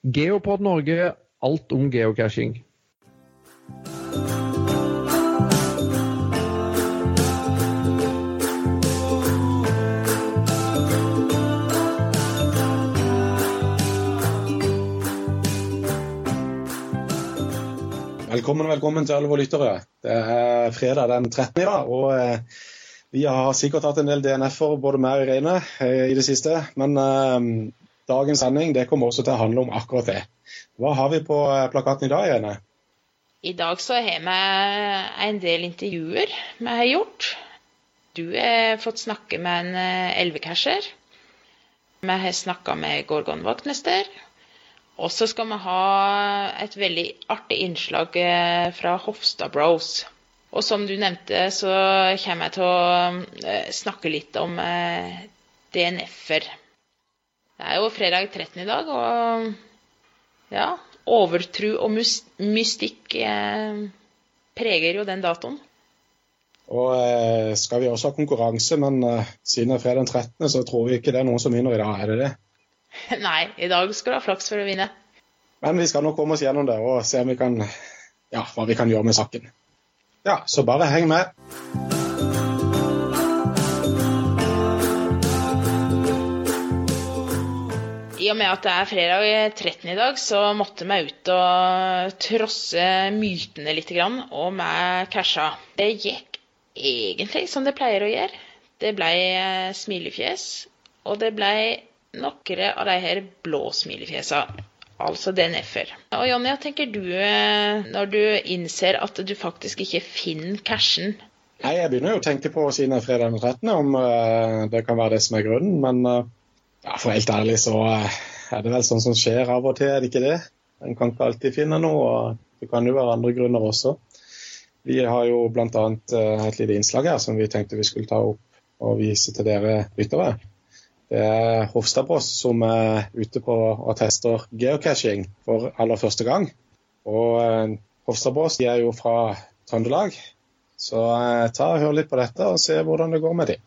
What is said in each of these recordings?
Geopod Norge, alt om geocaching. Velkommen velkommen til alle våre lyttere. Det er fredag den 13. i dag, og eh, vi har sikkert hatt en del DNF-er, både mer og Irene, eh, i det siste. Men eh, dagens sending det kommer også til å handle om akkurat det. Hva har vi på eh, plakaten i dag, Irene? I dag så har vi en del intervjuer vi har gjort. Du har fått snakke med en eh, elvecasher. Vi har snakka med Gorgon vaktmester. Og så skal vi ha et veldig artig innslag eh, fra Hofstad Bros. Og som du nevnte, så kommer jeg til å snakke litt om DNF-er. Det er jo fredag 13 i dag, og ja Overtro og mystikk preger jo den datoen. Og eh, skal vi også ha konkurranse, men eh, siden det er fredag den 13., så tror vi ikke det er noen som vinner i dag, er det det? Nei, i dag skal du ha flaks for å vinne. Men vi skal nok komme oss gjennom det og se om vi kan, ja, hva vi kan gjøre med saken. Ja, så bare heng med. Og med at det er fredag 13 i dag, så måtte vi ut og trosse mytene litt, og vi casha. Det gikk egentlig som det pleier å gjøre. Det ble smilefjes, og det ble noen av de her blå smilefjesene. Altså DNF-er. Og Jonny, hva tenker du eh, når du innser at du faktisk ikke finner cashen? Nei, Jeg begynner jo å tenke på siden er fredag den 13. om uh, det kan være det som er grunnen. Men uh, ja, for helt ærlig så uh, er det vel sånn som skjer av og til, er det ikke det? En kan ikke alltid finne noe, og det kan jo være andre grunner også. Vi har jo bl.a. Uh, et lite innslag her som vi tenkte vi skulle ta opp og vise til dere lyttere. Det er Hofstadbrås som er ute på og tester geocaching for aller første gang. Og eh, de er jo fra Trøndelag, så eh, ta og hør litt på dette og se hvordan det går med dem.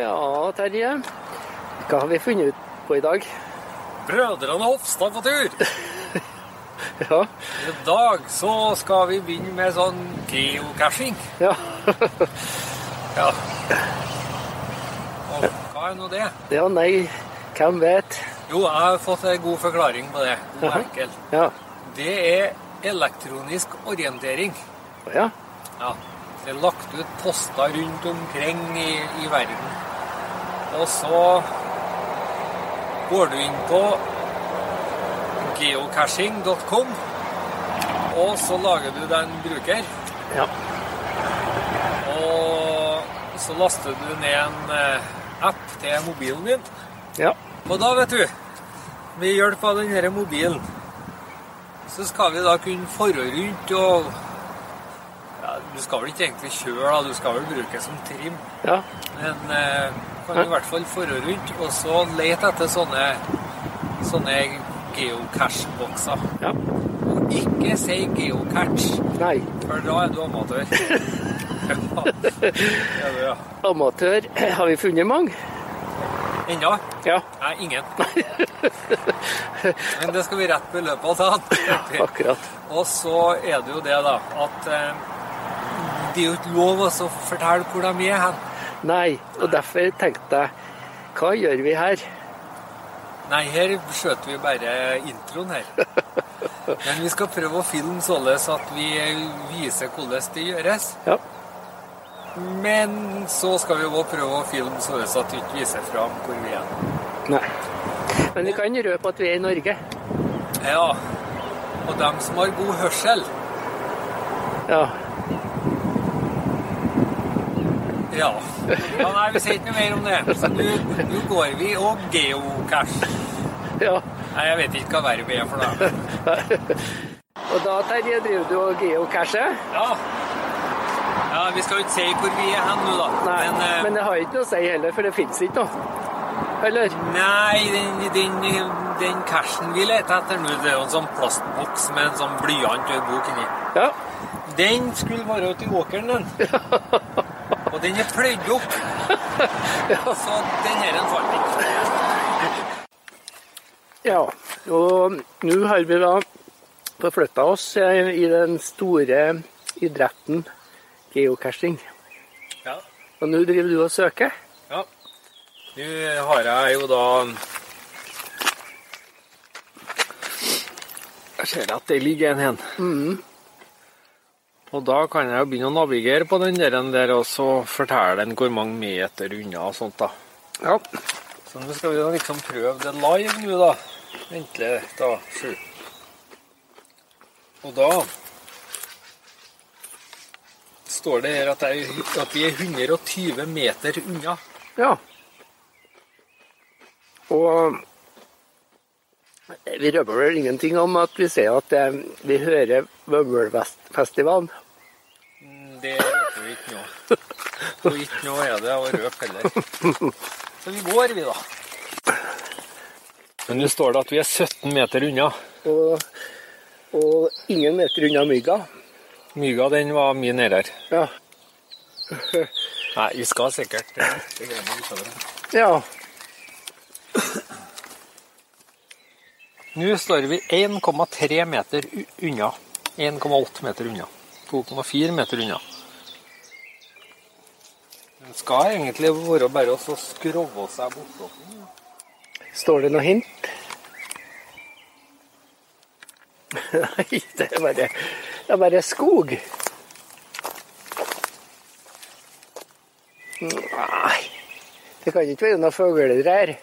Ja, Terje. Hva har vi funnet ut på i dag? Brødrene Hofstad på tur! ja. I dag så skal vi begynne med sånn geocaching. Ja. ja. Og hva er nå det? Ja, nei, hvem vet? Jo, jeg har fått en god forklaring på det. God enkel. Ja. Det er elektronisk orientering. Ja. ja. Det er lagt ut poster rundt omkring i, i verden. Og så går du inn på geocaching.com, og så lager du deg en bruker. Ja. Og så laster du ned en eh, app til mobilen din. Ja. Og da, vet du, ved hjelp av denne mobilen, så skal vi da kunne fare rundt og ja, Du skal vel ikke egentlig kjøre, da, du skal vel bruke som trim. Ja. Men eh, kan i hvert fall forre rundt, og så lete etter sånne, sånne geocache-bokser. Ja. Og ikke si geocache, Nei. for da er du amatør. ja, du, ja. Amatør. Har vi funnet mange? Ennå? Ja. Nei, ingen. Men det skal vi rett på i løpet av dagen. Akkurat. Og så er det jo det, da, at eh, det er jo ikke lov å fortelle hvor de er hen. Nei, og derfor tenkte jeg hva gjør vi her? Nei, her skjøter vi bare introen her. Men vi skal prøve å filme således at vi viser hvordan det gjøres. Ja. Men så skal vi òg prøve å filme således at vi ikke viser fram hvor vi er. Nei. Men vi kan røpe at vi er i Norge. Ja. Og dem som har god hørsel, Ja. Ja. ja nei, vi sier ikke noe mer om det. Så nå går vi og geocache. ja. Nei, jeg vet ikke hva verbet er for det. Og da, Terje, driver du og geocacher? Ja. ja, vi skal jo ikke si hvor vi er hen nå, da. Nei, Men, uh... men det har ikke noe å si heller, for det fins ikke noe. Eller? Nei, den, den, den cashen vi leter etter nå, det er jo en sånn plastboks med en sånn blyant og en bok inni. Ja. Den skulle være ute i åkeren, den. Og den er pløyd opp. Så den her falt ikke. ja, og nå har vi da forflytta oss i den store idretten geocaching. Ja. Og nå driver du og søker? Ja. Nå har jeg jo da Jeg ser at det ligger en hen. Mm. Og da kan jeg jo begynne å navigere på den der, der og så fortelle den hvor mange meter unna og sånt, da. Ja. Så nå skal vi da liksom prøve det live nå, da. Endelig, da. Sju. Og da står det her at, jeg, at vi er 120 meter unna. ja. Og vi røper vel ingenting om at vi ser at eh, vi hører Vømmølfestivalen. Det røper vi ikke nå. Og ikke nå er det å røpe heller. Så vi går, vi, da. Men nå står det at vi er 17 meter unna. Og, og ingen meter unna mygga. Mygga, den var mye nede her. Ja. Nei, vi skal sikkert det greier vi utover. ja. Nå står vi 1,3 meter unna. 1,8 meter unna. 2,4 meter unna. Skal egentlig være bare å skrove seg bortover. Står det noe hint? Nei, det er bare, det er bare skog. Nei, det kan ikke være noen fugler her.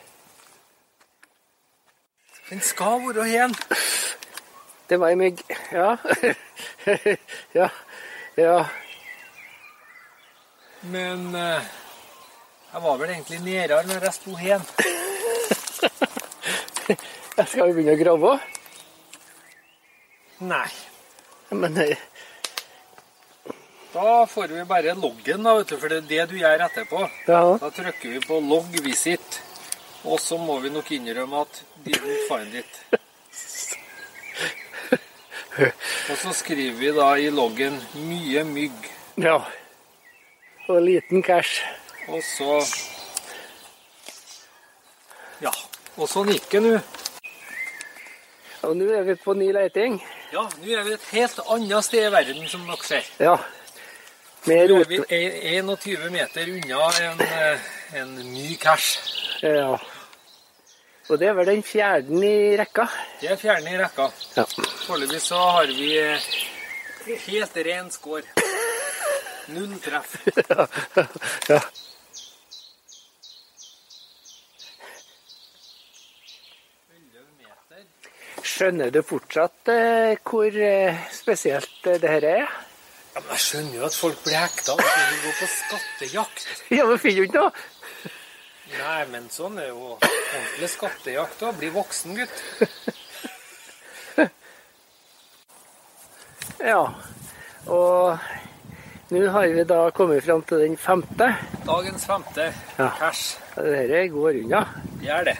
Den skal være igjen. Det var ei mygg. Ja. ja. Ja. Men eh, jeg var vel egentlig nedere når jeg sto hen. Skal vi begynne å grave? Nei. Men nei. Da får vi bare loggen, da, vet du, for det er det du gjør etterpå. ja. Da trykker vi på log visit, og så må vi nok innrømme at didn't find it. Og så skriver vi da i loggen 'mye mygg', ja. Og liten cash. og så Ja. Og sånn gikk det nå. Og nå er vi på ny leiting. Ja, nå er vi et helt annet sted i verden, som dere ser. Ja. Med Nå er vi e- 21 meter unna en, eh, en ny cash. Ja. Og det er vel den fjerde i rekka. Det er fjerde i rekka. Ja. Foreløpig så har vi eh, helt ren score. Null treff. ja. Skjønner du fortsatt eh, hvor eh, spesielt eh, det her er? Ja, men jeg skjønner jo at folk blir hekta hvis de går på skattejakt. Ja, men finner du ikke noe? Nei, men sånn er jo ordentlig skattejakt òg. Bli voksen, gutt. Ja. Og nå har vi da kommet fram til den femte. Dagens femte Ja. cash. Dette går unna. Gjør det.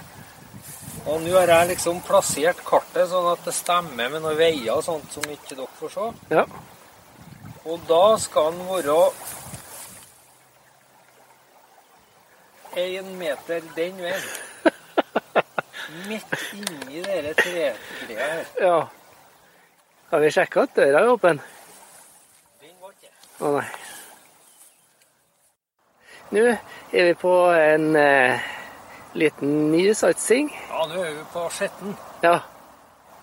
Og nå har jeg liksom plassert kartet sånn at det stemmer med noen veier og sånt som ikke dere får se. Ja. Og da skal den være én meter den veien. Midt inni dere tregreia her. ja. Har vi sjekka at døra er åpen? Å nei. Nå er vi på en eh, liten ny satsing. Ja, nå er vi på Skjetten. Ja.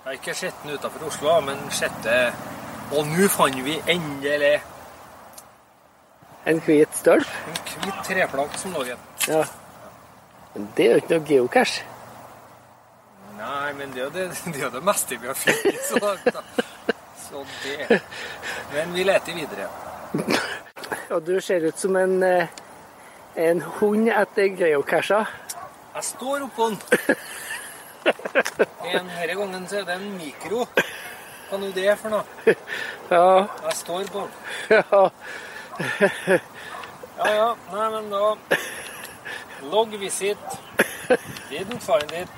Er ikke Skjetten utenfor Oslo, men Sjette Og nå fant vi endelig En hvit stølp. en hvit treplank som lå igjen. Ja. Men det er jo ikke noe geocache. Nei, men det er jo det, det, er det meste vi har funnet så langt. da. Så det Men vi leter videre. Og du ser ut som en, eh, en hund etter geocacher. Jeg står oppå den. En, denne gangen så er det en mikro. Hva nå det er for noe? Ja. Jeg står på den. ja. Ja ja, nei, men da Log visit. Didn't find it.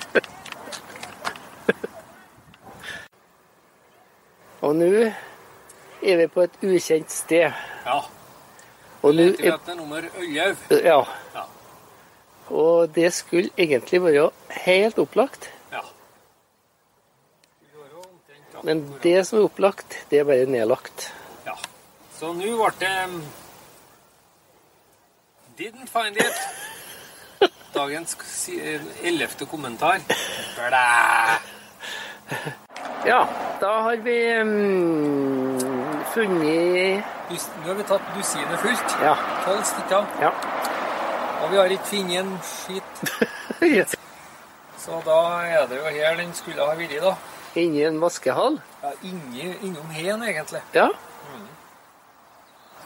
Og nå er vi på et ukjent sted. Ja. Og nå er, nummer Øyhaug. ja. Ja. Og det skulle egentlig være helt opplagt. Ja. Men det som er opplagt, det er bare nedlagt. Ja. Så nå ble det um, Didn't find it. Dagens si- ellevte kommentar. Blæ! Ja, da har vi mm, funnet Nå har vi tatt dusinet fullt. Ja. Tolv stykker. ja. Og vi har ikke funnet en skitt. Så da er det jo her den skulle ha vært, da. Inni en vaskehall. Ja, inni, innom hen, egentlig. Ja.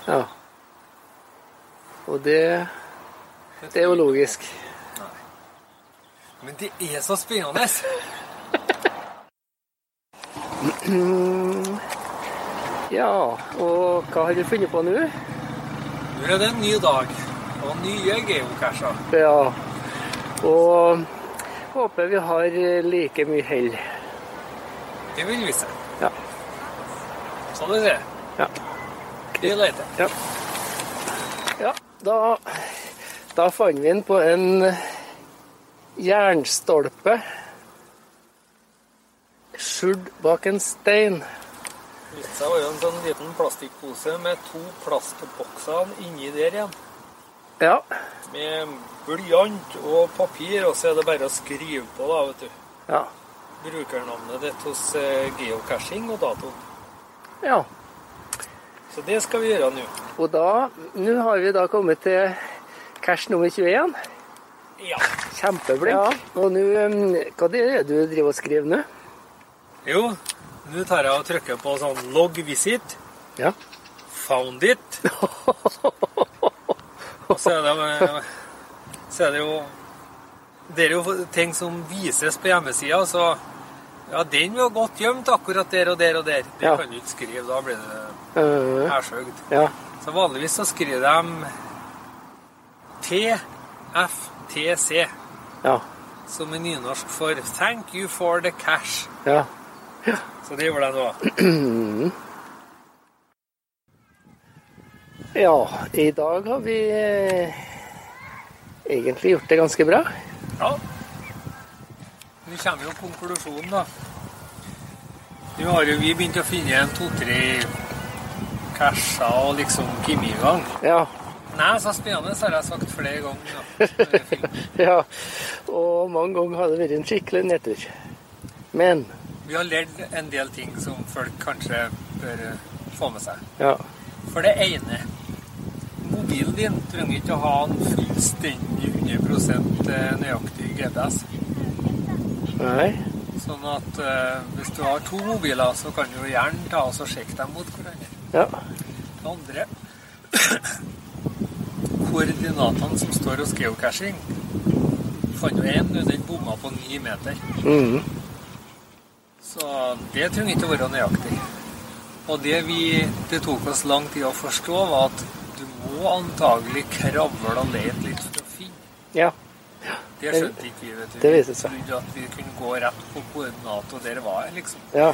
Ja. Og det, det er jo logisk. Men det er så spennende. Ja, og hva har du funnet på nå? Nå er det en ny dag, og nye geocacher. Ja, og håper vi har like mye hell. Det vil vi se. Ja. Så det ser. Ja. Vi leter. Ja. Ja, da, da fant vi den på en jernstolpe skjult bak en stein. Det viste seg å være en sånn liten plastikkpose med to plastbokser inni der igjen. Ja, Med blyant og papir, og så er det bare å skrive på, da, vet du. ja, Brukernavnet ditt hos eh, geocaching og datoen. ja. Så det skal vi gjøre nå. Og da, nå har vi da kommet til cash nummer 21. Ja. Kjempeflink. Ja, og nå, um, hva det er det du driver og skriver nå? Jo, nå tar jeg og trykker på sånn log visit. Ja. Found it. Og så er det, så er det jo Det er jo ting som vises på hjemmesida, så Ja, den var godt gjemt akkurat der og der og der. Det Ja. kan du ikke skrive, da blir det ærsøkt. ja. Så vanligvis så skriver de TFTC, Ja. som er nynorsk for 'Thank you for the cash'. Ja. Så det gjorde jeg nå. Ja, i dag har vi eh, egentlig gjort det ganske bra. Ja. Nå kommer jo konklusjonen, da. Nå har jo vi begynt å finne en to-tre casher og liksom komme i gang. Ja. Nei, så spennende, har jeg sagt flere ganger. Da. ja. Og mange ganger har det vært en skikkelig nedtur. Men Vi har lært en del ting som folk kanskje bør eh, få med seg. ja. For det ene Mobilen din trenger ikke å ha en fullstendig 100% nøyaktig GPS. Nei. Sånn at uh, hvis du har to mobiler, så kan du gjerne ta og sjekke dem mot hverandre. Ja. Det andre Koordinatene som står hos geocaching, fant jo én, den bomma på ni meter. Mhm. Så det trenger ikke å være nøyaktig. Og det vi, det tok oss lang tid å forstå, var at du må antagelig kravle og lete litt for å finne. Ja. Det skjønte ikke vi. vet du. Det viste seg. Vi trodde at vi kunne gå rett på koordinat, og der var jeg, liksom. Ja.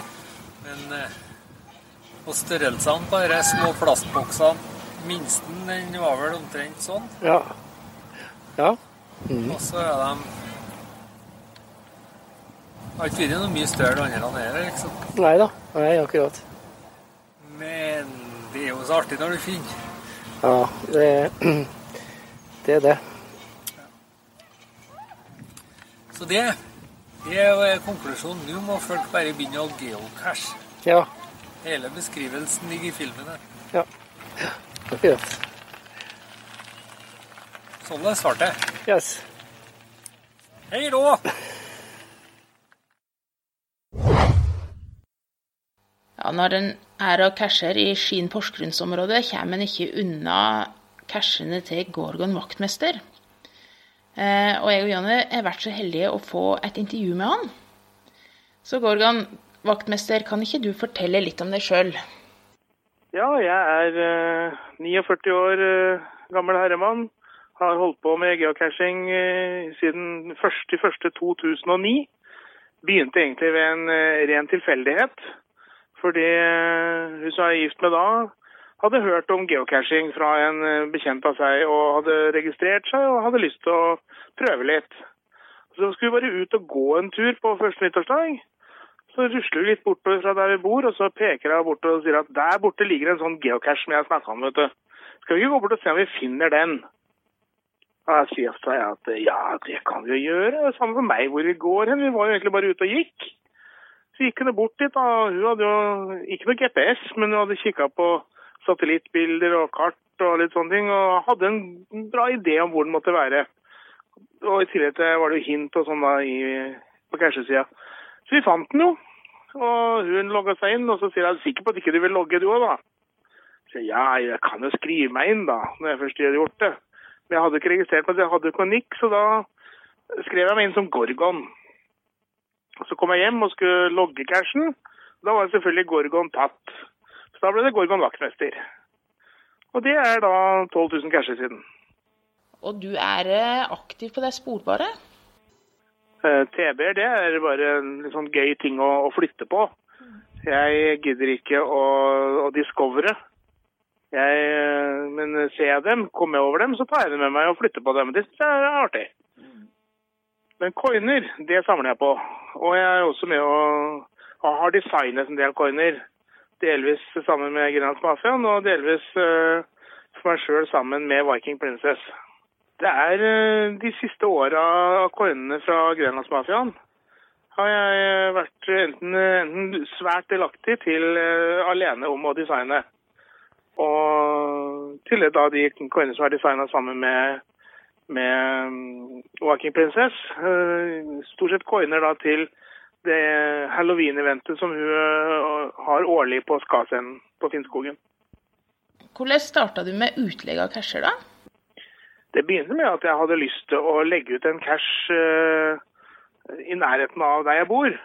Men eh, Og størrelsene på de små plastboksene Minsten den var vel omtrent sånn. Ja. Ja. Mm. Og så er de Har ikke vært noe mye større enn andre her, liksom. Nei da. Nei, akkurat. Men det er jo så artig når du finner. Ja, det, det er det. Så det, det er jo konklusjonen. Nå må folk bare begynne å geocache. Ja. Hele beskrivelsen ligger i filmen her. Ja. Akkurat. Sånn er svaret. Yes. Hei då! Ja, når en er og casher i Skien Porsgrunnsområdet, kommer en ikke unna cashene til Gorgon vaktmester. Eh, og jeg og Jonny har vært så heldige å få et intervju med han. Så Gorgon vaktmester, kan ikke du fortelle litt om deg sjøl? Ja, jeg er eh, 49 år eh, gammel herremann. Har holdt på med geocaching eh, siden 1.1.2009. Begynte egentlig ved en eh, ren tilfeldighet. Fordi eh, hun som jeg er gift med da, hadde hørt om geocaching fra en eh, bekjent av seg og hadde registrert seg og hadde lyst til å prøve litt. Så skulle vi bare ut og gå en tur på første nyttårsdag. Så rusler vi litt bortover fra der vi bor, og så peker jeg bortover og sier at der borte ligger en sånn geocache som jeg snakka om, vet du. Skal vi ikke gå bort og se om vi finner den? Og jeg sier at ja, det kan vi jo gjøre. Samme for meg hvor vi går hen. Vi var jo egentlig bare ute og gikk. Så gikk hun bort dit. da. Hun hadde jo ikke noe GPS, men hun hadde kikka på satellittbilder og kart og litt sånne ting, og hadde en bra idé om hvor den måtte være. Og i tillegg til var det jo hint og sånn da i, på cashesida. Så vi fant den jo. Og hun logga seg inn, og så sier jeg sikker på at ikke du vil logge du òg, da. Så ja, jeg kan jo skrive meg inn, da, når jeg først hadde gjort det. Men jeg hadde ikke registrert meg jeg hadde kronikk, så da skrev jeg meg inn som Gorgon. Så kom jeg hjem og skulle logge cashen. Da var selvfølgelig Gorgon tatt. Så da ble det Gorgon vaktmester. Og det er da 12 000 casher siden. Og du er eh, aktiv på det sporbare? Eh, TB-er det er bare en litt sånn gøy ting å, å flytte på. Jeg gidder ikke å, å discovere. Jeg, eh, men ser jeg dem, kommer jeg over dem, så tar jeg dem med meg og flytter på dem. Det jeg er artig. Men coiner, det samler jeg på. Og jeg er også med og, og har designet en del coiner. Delvis sammen med Grenlands Mafiaen, og delvis uh, for meg sjøl sammen med Viking Princess. Det er uh, de siste åra av coinene fra Grenlandsmafiaen har jeg vært enten, enten svært delaktig til uh, alene om å designe. Og til da de coinene som er designa sammen med med Walking Princess. Uh, stort sett coiner da til det halloween-eventet som hun uh, har årlig på Skascenen på Finnskogen. Hvordan starta du med utlegg av casher, da? Det begynte med at jeg hadde lyst til å legge ut en cash uh, i nærheten av der jeg bor.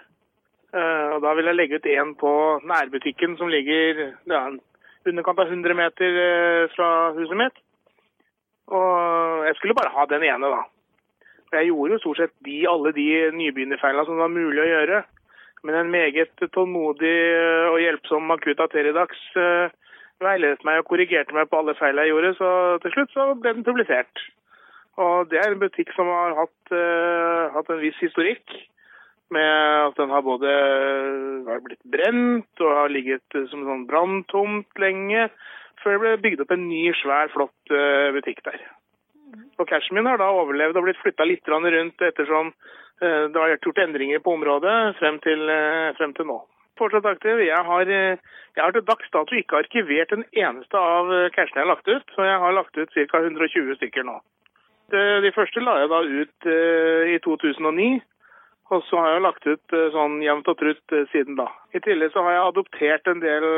og Da vil jeg legge ut en på nærbutikken som ligger ja, underkant av 100 meter fra huset mitt. Og jeg skulle bare ha den ene, da. Jeg gjorde jo stort sett de, alle de nybegynnerfeilene som var mulig å gjøre. Men en meget tålmodig og hjelpsom Akuta Teridax uh, veiledet meg og korrigerte meg på alle feil jeg gjorde, så til slutt så ble den publisert. Og det er en butikk som har hatt, uh, hatt en viss historikk. Med at den har både har blitt brent og har ligget som sånn branntomt lenge før det ble bygd opp en ny, svær, flott uh, butikk der. Og Cashen min har da overlevd og blitt flytta litt rundt ettersom uh, det har gjort endringer på området frem til, uh, frem til nå. Fortsatt aktiv. Jeg har, jeg har til dags dato ikke arkivert en eneste av cashene jeg har lagt ut, så jeg har lagt ut ca. 120 stykker nå. De, første la jeg da ut i 2009. Og så har jeg lagt ut sånn jevnt og trutt siden da. I tillegg så har jeg adoptert en del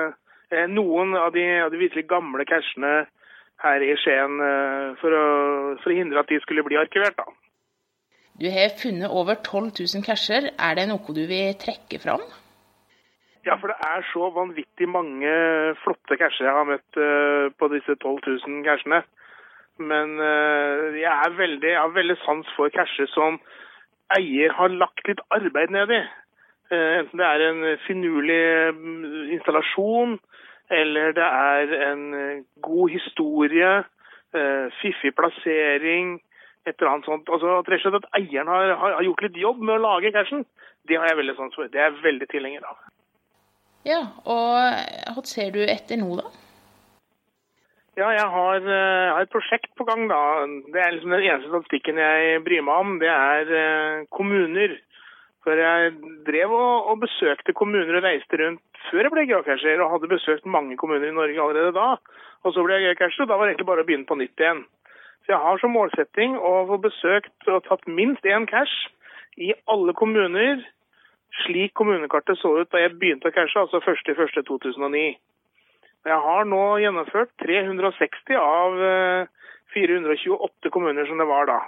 Eh, noen av de, av de virkelig gamle cashene her i Skien eh, for å, for å, hindre at de skulle bli arkivert. da. Du har funnet over 12 000 casher. Er det noe du vil trekke fram? Ja, for det er så vanvittig mange flotte casher jeg har møtt uh, på disse 12 000 cashene. Men jeg, er veldig, jeg har veldig sans for casher som eier har lagt litt arbeid ned i. Enten det er en finurlig mm, installasjon, eller det er en eh, god historie, eh, fiffig plassering, et eller annet sånt. Altså at rett og slett at eieren har, har, gjort litt jobb med å lage cashen, det har jeg veldig sans for. Det er jeg veldig tilhenger av. Ja, og hva ser du etter nå, da? Ja, jeg har, jeg har, et prosjekt på gang, da. Det er liksom Den eneste statistikken jeg bryr meg om, det er eh, kommuner. For jeg drev og, og, besøkte kommuner og reiste rundt før jeg ble geocacher, og hadde besøkt mange kommuner i Norge allerede da. Og så ble jeg geocacher, og da var det egentlig bare å begynne på nytt igjen. Så jeg har som målsetting å få besøkt og tatt minst én cash i alle kommuner slik kommunekartet så ut da jeg begynte å cashe, altså 1.1.2009. Jeg har nå gjennomført 360 av 428 eh, kommuner som det var da.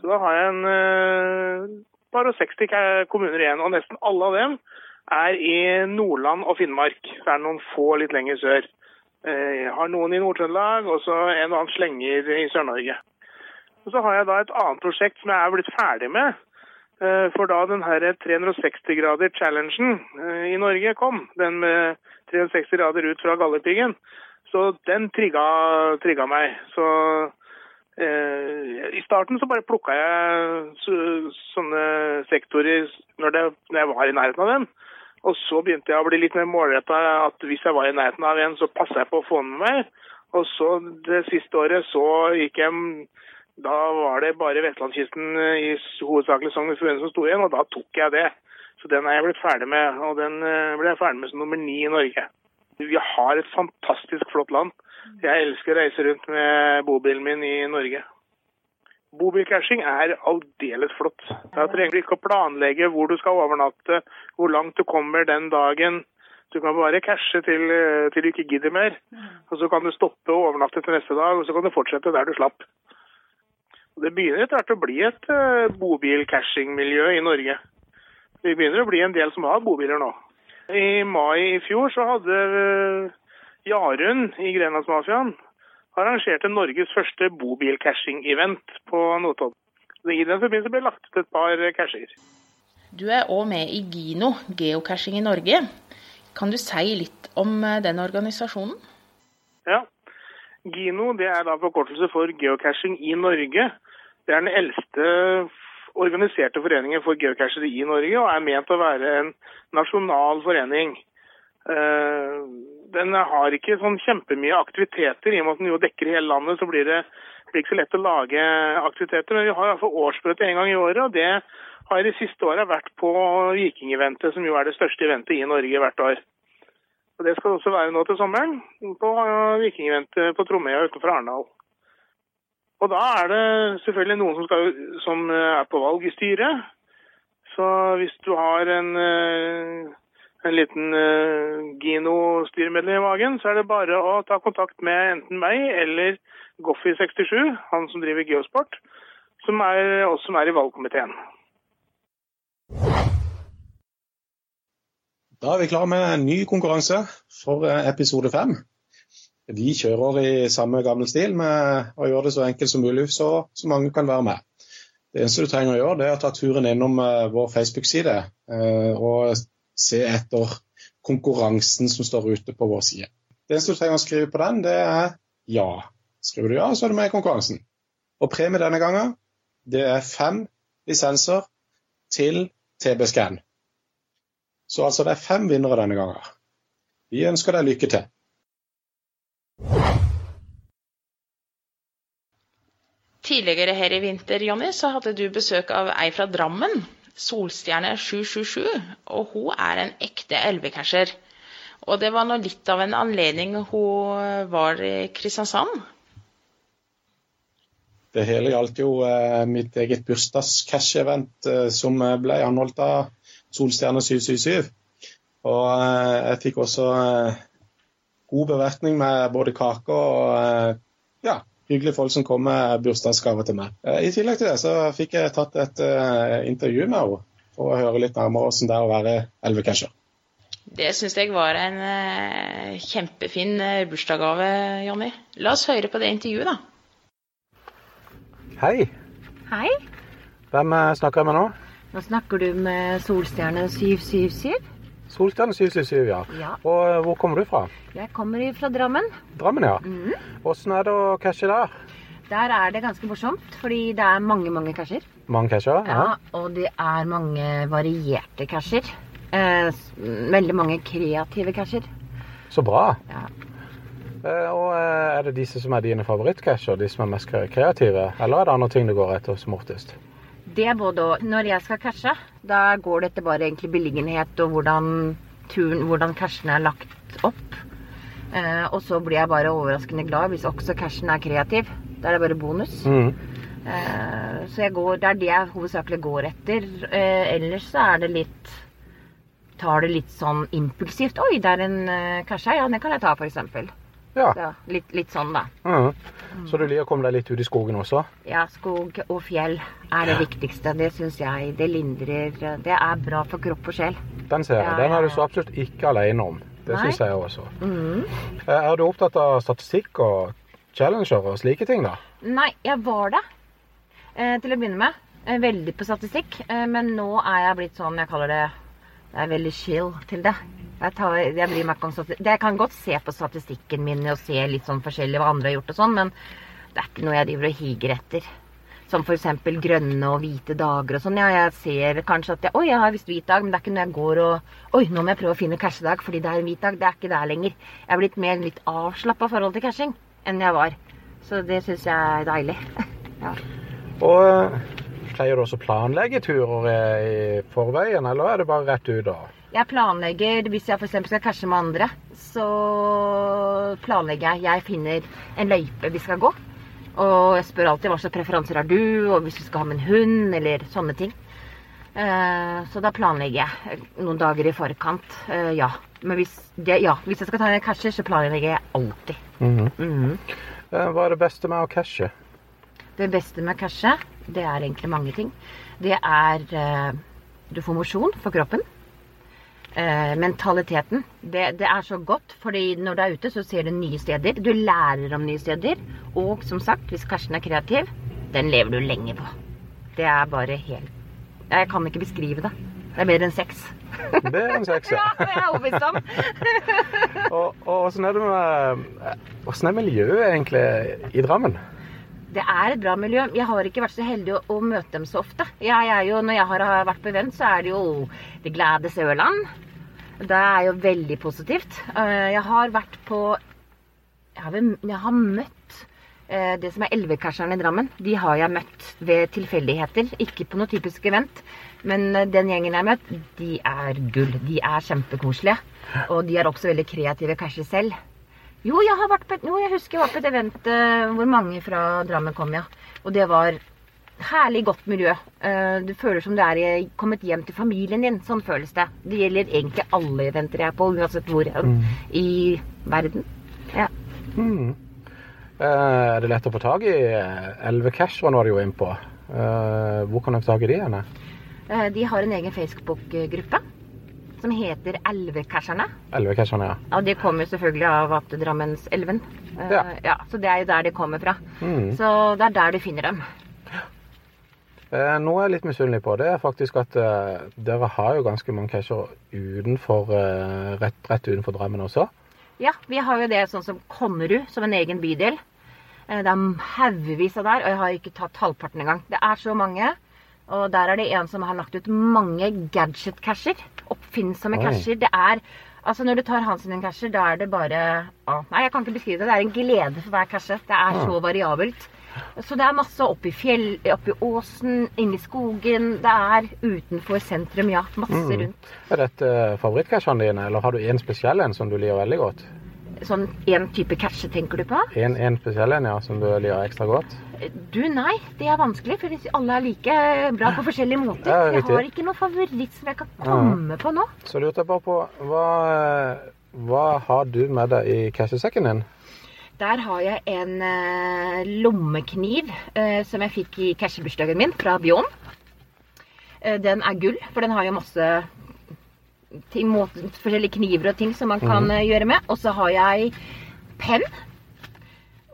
Så da har jeg en uh, par og 60 kommuner igjen, og nesten alle av dem er i Nordland og Finnmark. Så er det noen få litt lenger sør. Uh, jeg har noen i Nord-Trøndelag, og så en og annen slenger i Sør-Norge. Og Så har jeg da et annet prosjekt som jeg er blitt ferdig med. Uh, for da den 360-grader-challengen i Norge kom, den med 360 grader ut fra Galdhøpiggen, så den trigga, trigga meg. Så Eh, starten så bare plukka jeg sånne sektorer når, det, når jeg var i nærheten av dem. Og så begynte jeg å bli litt mer målretta. At hvis jeg var i nærheten av en, så passa jeg på å få den med meg. Og så det siste året så gikk jeg Da var det bare Vestlandskysten i hovedsakelig Sogn og Fjordane som sto igjen, og da tok jeg det. Så den er jeg blitt ferdig med, og den eh, ble jeg ferdig med som nummer ni i Norge. Vi har et fantastisk flott land. Jeg elsker å reise rundt med bobilen min i Norge. Bobilcashing er aldeles flott. Da trenger du ikke å planlegge hvor du skal overnatte, hvor langt du kommer den dagen. Du kan bare cashe til, til du ikke gidder mer. Og så kan du stoppe og overnatte til neste dag, og så kan du fortsette der du slapp. Og det begynner etter hvert å bli et uh, bobilcashing-miljø i Norge. Vi begynner å bli en del som har bobiler nå. I mai i fjor så hadde uh, Jarund i Grenlandsmafiaen arrangerte Norges første bobil-cashing-event på Notodden. I den forbindelse ble det lagt ut et par casher. Du er òg med i Gino, geocaching i Norge. Kan du si litt om eh, den organisasjonen? Ja. Gino det er da forkortelse for geocaching i Norge. Det er den eldste organiserte foreningen for geocachere i Norge, og er ment å være en nasjonal forening. Eh, den har ikke sånn kjempemye aktiviteter, i og med at den jo dekker hele landet. Så blir det ikke så lett å lage aktiviteter. Men vi har iallfall årsmøte en gang i året, og det har de siste åra vært på Vikingeventet, som jo er det største eventet i Norge hvert år. Og Det skal også være nå til sommeren, på Vikingeventet på Tromøya utenfor Arendal. Og da er det selvfølgelig noen som, skal, som er på valg i styret. Så hvis du har en, en liten Gino-styremedlem i magen, så er det bare å ta kontakt med enten meg eller Goffi67, han som driver Geosport, som er, oss som er i valgkomiteen. Da er vi klar med en ny konkurranse for episode fem. Vi kjører i samme gamle stil med å gjøre det så enkelt som mulig, så, så mange kan være med. Det eneste du trenger å gjøre, det er å ta turen innom vår Facebook-side og se etter konkurransen som står ute på vår side. Det eneste du trenger å skrive på den, det er ja. Skriver du ja, så er du med i konkurransen. Og premie denne gangen, det er fem lisenser til TB-scan. Så altså det er fem vinnere denne gangen. Vi ønsker deg lykke til. Tidligere her i vinter, Jonny, så hadde du besøk av ei fra Drammen. Solstjerne 777. Og hun er en ekte elvecasher. Og det var nå litt av en anledning hun var i Kristiansand. Det hele gjaldt jo eh, mitt eget bursdags-cash-event eh, som ble anholdt av Solstjerne 777. Og eh, jeg fikk også god bevertning med både kake og ja, hyggelige folk som kom med bursdagsgave til meg. I tillegg til det så fikk jeg tatt et intervju med henne for å høre litt nærmere hvordan det er å være elvecatcher. Det syns jeg var en kjempefin bursdagsgave, Jonny. La oss høre på det intervjuet, da. Hei. Hei. Hvem snakker jeg med nå? Nå snakker du med Solstjerne 777. Solstjerne 777, ja. Ja. Og hvor kommer du fra? Jeg kommer fra Drammen. Drammen, ja. Åssen er det å cashe der? Der er det ganske morsomt, fordi det er mange, mange casher. Mange casher? Ja, ja. og det er mange varierte casher. Eh, veldig mange kreative casher. Så bra. Ja. Eh, Og eh, er det disse som er dine favorittcasher, de som er mest kreative? Eller er det andre ting du går etter som oftest? Det er både og. Når jeg skal cashe, da går det etter bare egentlig beliggenhet og hvordan turen, hvordan cashen er lagt opp. Eh, og så blir jeg bare overraskende glad hvis også cashen er kreativ. Da er det bare bonus. Mm. Eh, så jeg går, det er det jeg hovedsakelig går etter. Eh, ellers så er det litt Tar det litt sånn impulsivt. Oi, det er en cashe. cash. Ja, den kan jeg ta, f.eks. Ja. Så litt, litt sånn, da. Mm. Så du liker å komme deg litt ut i skogen også? Ja, skog og fjell er det viktigste. Det syns jeg. Det lindrer Det er bra for kropp og sjel. Den ser jeg. Ja, Den er du så absolutt ikke alene om. Det syns jeg også. Mhm. Eh, Er du opptatt av statistikk og challenger og slike ting, da? Nei, jeg var det eh, til å begynne med. Eh, veldig på statistikk. Eh, men nå er jeg blitt sånn, jeg kaller det Jeg er veldig chill til det. Jeg, tar, jeg bryr meg ikke om statistikk. Jeg kan godt se på statistikken min og se litt sånn forskjellig hva andre har gjort og sånn, men det er ikke noe jeg driver og higer etter. Som f.eks. grønne og hvite dager og sånn. Ja, jeg ser kanskje at jeg, Oi, jeg har visst hvit dag, men det er ikke når jeg går og Oi, nå må jeg prøve å finne cashedag fordi det er en hvit dag. Det er ikke der lenger. Jeg er blitt mer litt avslappa forhold til cashing enn jeg var. Så det syns jeg er deilig. ja. Og pleier du også å planlegge turer i forveien, eller er det bare rett ut? da? Jeg planlegger, Hvis jeg f.eks. skal cashe med andre, så planlegger jeg. Jeg finner en løype vi skal gå. Og jeg spør alltid hva slags preferanser har du, og hvis du skal ha med en hund, eller sånne ting. Eh, så da planlegger jeg noen dager i forkant. Eh, ja. Men hvis, det, ja, hvis jeg skal ta en casher, så planlegger jeg alltid. Mm -hmm. Mm -hmm. Hva er det beste med å cashe? Det beste med å cashe, det er egentlig mange ting. Det er eh, Du får mosjon for kroppen. Eh, mentaliteten. Det, det er så godt, fordi når du er ute, så ser du nye steder. Du lærer om nye steder. Og som sagt, hvis Karsten er kreativ, den lever du lenge på. Det er bare helt Jeg kan ikke beskrive det. Det er bedre enn sex. Bedre enn sex, ja. Ja, det er overbevist om. Og, åssen er det med Åssen Hvordan er miljøet egentlig i Drammen? Det er et bra miljø. Jeg har ikke vært så heldig å, å møte dem så ofte. Jeg er jo, når jeg har vært på event, så er det jo Det glade Sørland. Det er jo veldig positivt. Eh, Jeg har vært på Jeg har, jeg har møtt eh, det som er Elvekasjeren i Drammen. De har jeg møtt ved tilfeldigheter. Ikke på noe typisk event. Men eh, den gjengen jeg har møtt, de er gull. De er kjempekoselige. Og de er også veldig kreative casher selv. Jo, jeg har vært på jo, jeg husker jeg var på et event eh, hvor mange fra Drammen kom, ja. Og det var herlig godt miljø. Eh, du føler som du er i, kommet hjem til familien din. Sånn føles det. Det gjelder egentlig alle eventer jeg er på, uansett hvor mm. i verden. Ja. Mm. Eh, Er det lett å få tak i elvecasheren, var du jo inn på. Hvor kan jeg få tak i de henne? De har en egen Facebook-gruppe som heter Elvecasherne. Elvecasheren, ja. Og det kommer selvfølgelig av at Drammenselven. Eh, Ja. ja. Så det er jo der de kommer fra. Mm. Så det er der du finner dem. Eh, Noe jeg er litt misunnelig på, det er faktisk at eh, dere har jo ganske mange casher utenfor, eh, rett, rett utenfor Drammen også. Ja, vi har jo det sånn som Konnerud, som en egen bydel. Eh, Det er haugevis av der, og jeg har ikke tatt halvparten engang. Det er så mange. Og der er det en som har lagt ut mange gadget-casher. Oppfinnsomme Oi. casher. Det er Altså, når du tar hans sin casher, da er det bare å, Nei, jeg kan ikke beskrive det. Det er en glede for hver cashe. Det er så variabelt. Så det er masse oppi fjell, oppi åsen, inni skogen. Det er utenfor sentrum, ja. Masse Mm. rundt. Er dette favorittcasherne dine, eller har du en spesiell en som du liker veldig godt? Sånn én type cashe, tenker du på? En, en spesiell en, ja, som du liker ekstra godt? Du, nei. Det er vanskelig, for alle er like bra på forskjellige måter. Ja, jeg har ikke noe favoritt som jeg kan komme på nå. Så lurte jeg bare på, hva, hva har du med deg i cashesekken din? Der har jeg en eh, lommekniv eh, som jeg fikk i cashebursdagen min fra Bjørn. Eh, den er gull, for den har jo masse ting, måte, forskjellige kniver og ting som man kan mm. gjøre med. Og så har jeg penn.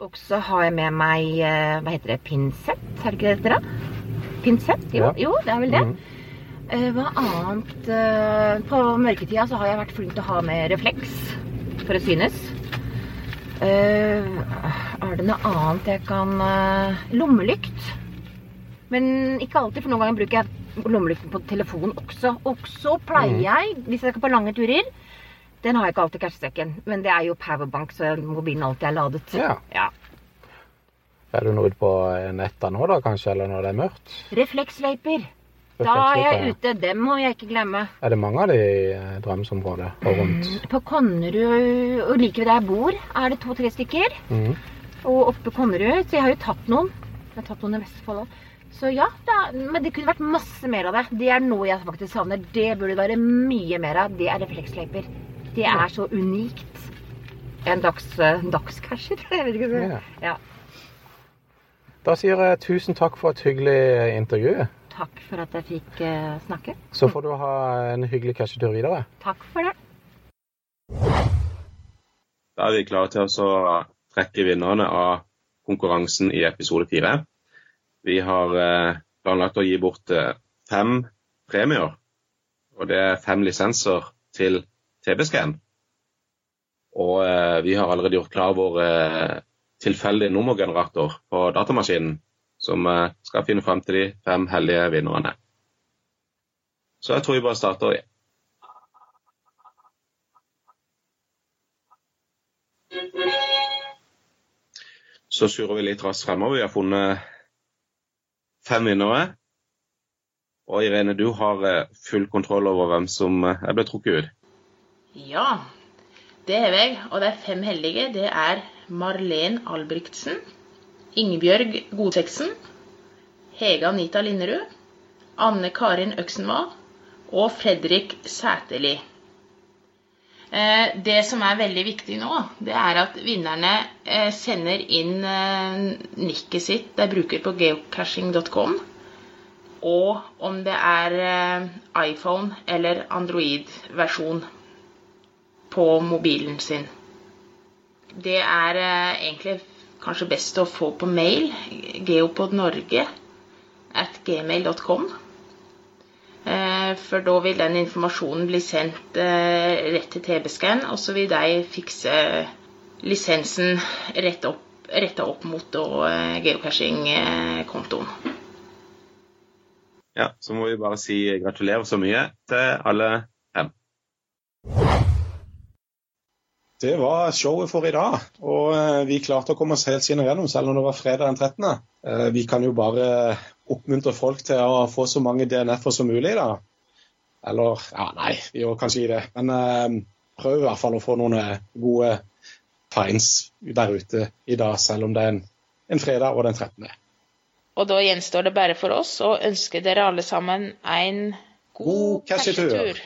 Og så har jeg med meg eh, hva heter det, pinsett? Er det ikke det heter? da? Pinsett? Jo, Ja. jo, det er vel det. Eh, hva annet På mørketida så har jeg vært flink til å ha med refleks for å synes. Er det noe annet jeg kan Lommelykt. Men ikke alltid, for noen ganger bruker jeg lommelykten på telefonen også. Også pleier jeg, hvis jeg skal på lange turer Den har jeg ikke alltid i cashsekken, men det er jo powerbank, så mobilen alltid er ladet. Ja. Ja. Er du nå ute på netta nå, da, kanskje, eller når det er mørkt? Refleksløyper. Da er jeg ute. Dem må jeg ikke glemme. Er det mange av de i eh, Drammensområdet og rundt? På Konnerud og like ved der jeg bor, er det to-tre stykker. Mm. Og oppe på Konnerud, så jeg har jo tatt noen. Jeg har tatt noen i Vestfold òg. Så ja, det er, men det kunne vært masse mer av det. Det er noe jeg faktisk savner. Det burde det være mye mer av. Det er refleksløyper. Det er så unikt. En dags, uh, dagscasher, jeg vet ikke hva Ja. ja. Da sier jeg tusen takk for et hyggelig intervju. Takk for at jeg fikk eh, snakke. Så får du ha en hyggelig cashetur videre. Takk for det. Da er vi klare til å trekke vinnerne av konkurransen i episode fire. Vi har eh, planlagt å gi bort eh, fem premier. Og det er fem lisenser til TB-scan. Og eh, vi har allerede gjort klar vår tilfeldige nummergenerator på datamaskinen som skal finne fram til de fem heldige vinnerne. Så jeg tror vi bare starter. Så surrer vi litt raskt fremover. Vi har funnet fem vinnere. Og Irene, du har eh, full kontroll over hvem som eh, er blitt trukket ut. Ja, det har jeg. Og de fem heldige, det er Marlen Albrigtsen, Ingebjørg Godseksen, Hege Anita Linderud, Anne Karin Øksenvold og Fredrik Sæterli. Eh, det som er veldig viktig nå, det er at vinnerne eh, sender inn eh, nikket sitt de bruker på geocaching.com, og om det er iPhone eller Android-versjon på mobilen sin. Det er egentlig kanskje best å få på mail geopodnorge at gmail.com. For da vil den informasjonen bli sendt rett til TB-scan, og så vil de fikse lisensen retta opp, opp, mot geocaching-kontoen. Ja, så må vi bare si gratulerer så mye til alle fem. Det var showet for i dag. Og vi klarte å komme oss helt siden igjennom, selv om det var fredag den 13. Vi kan jo bare oppmuntre folk til å få så mange DNF-er som mulig. da. Eller ja, nei, vi gjør kanskje ikke det. Men eh, prøv i hvert fall å få noen eh, gode finds der ute i dag, selv om det er en, en fredag og den 13. Og da gjenstår det bare for oss å ønske dere alle sammen en god, god cashetur.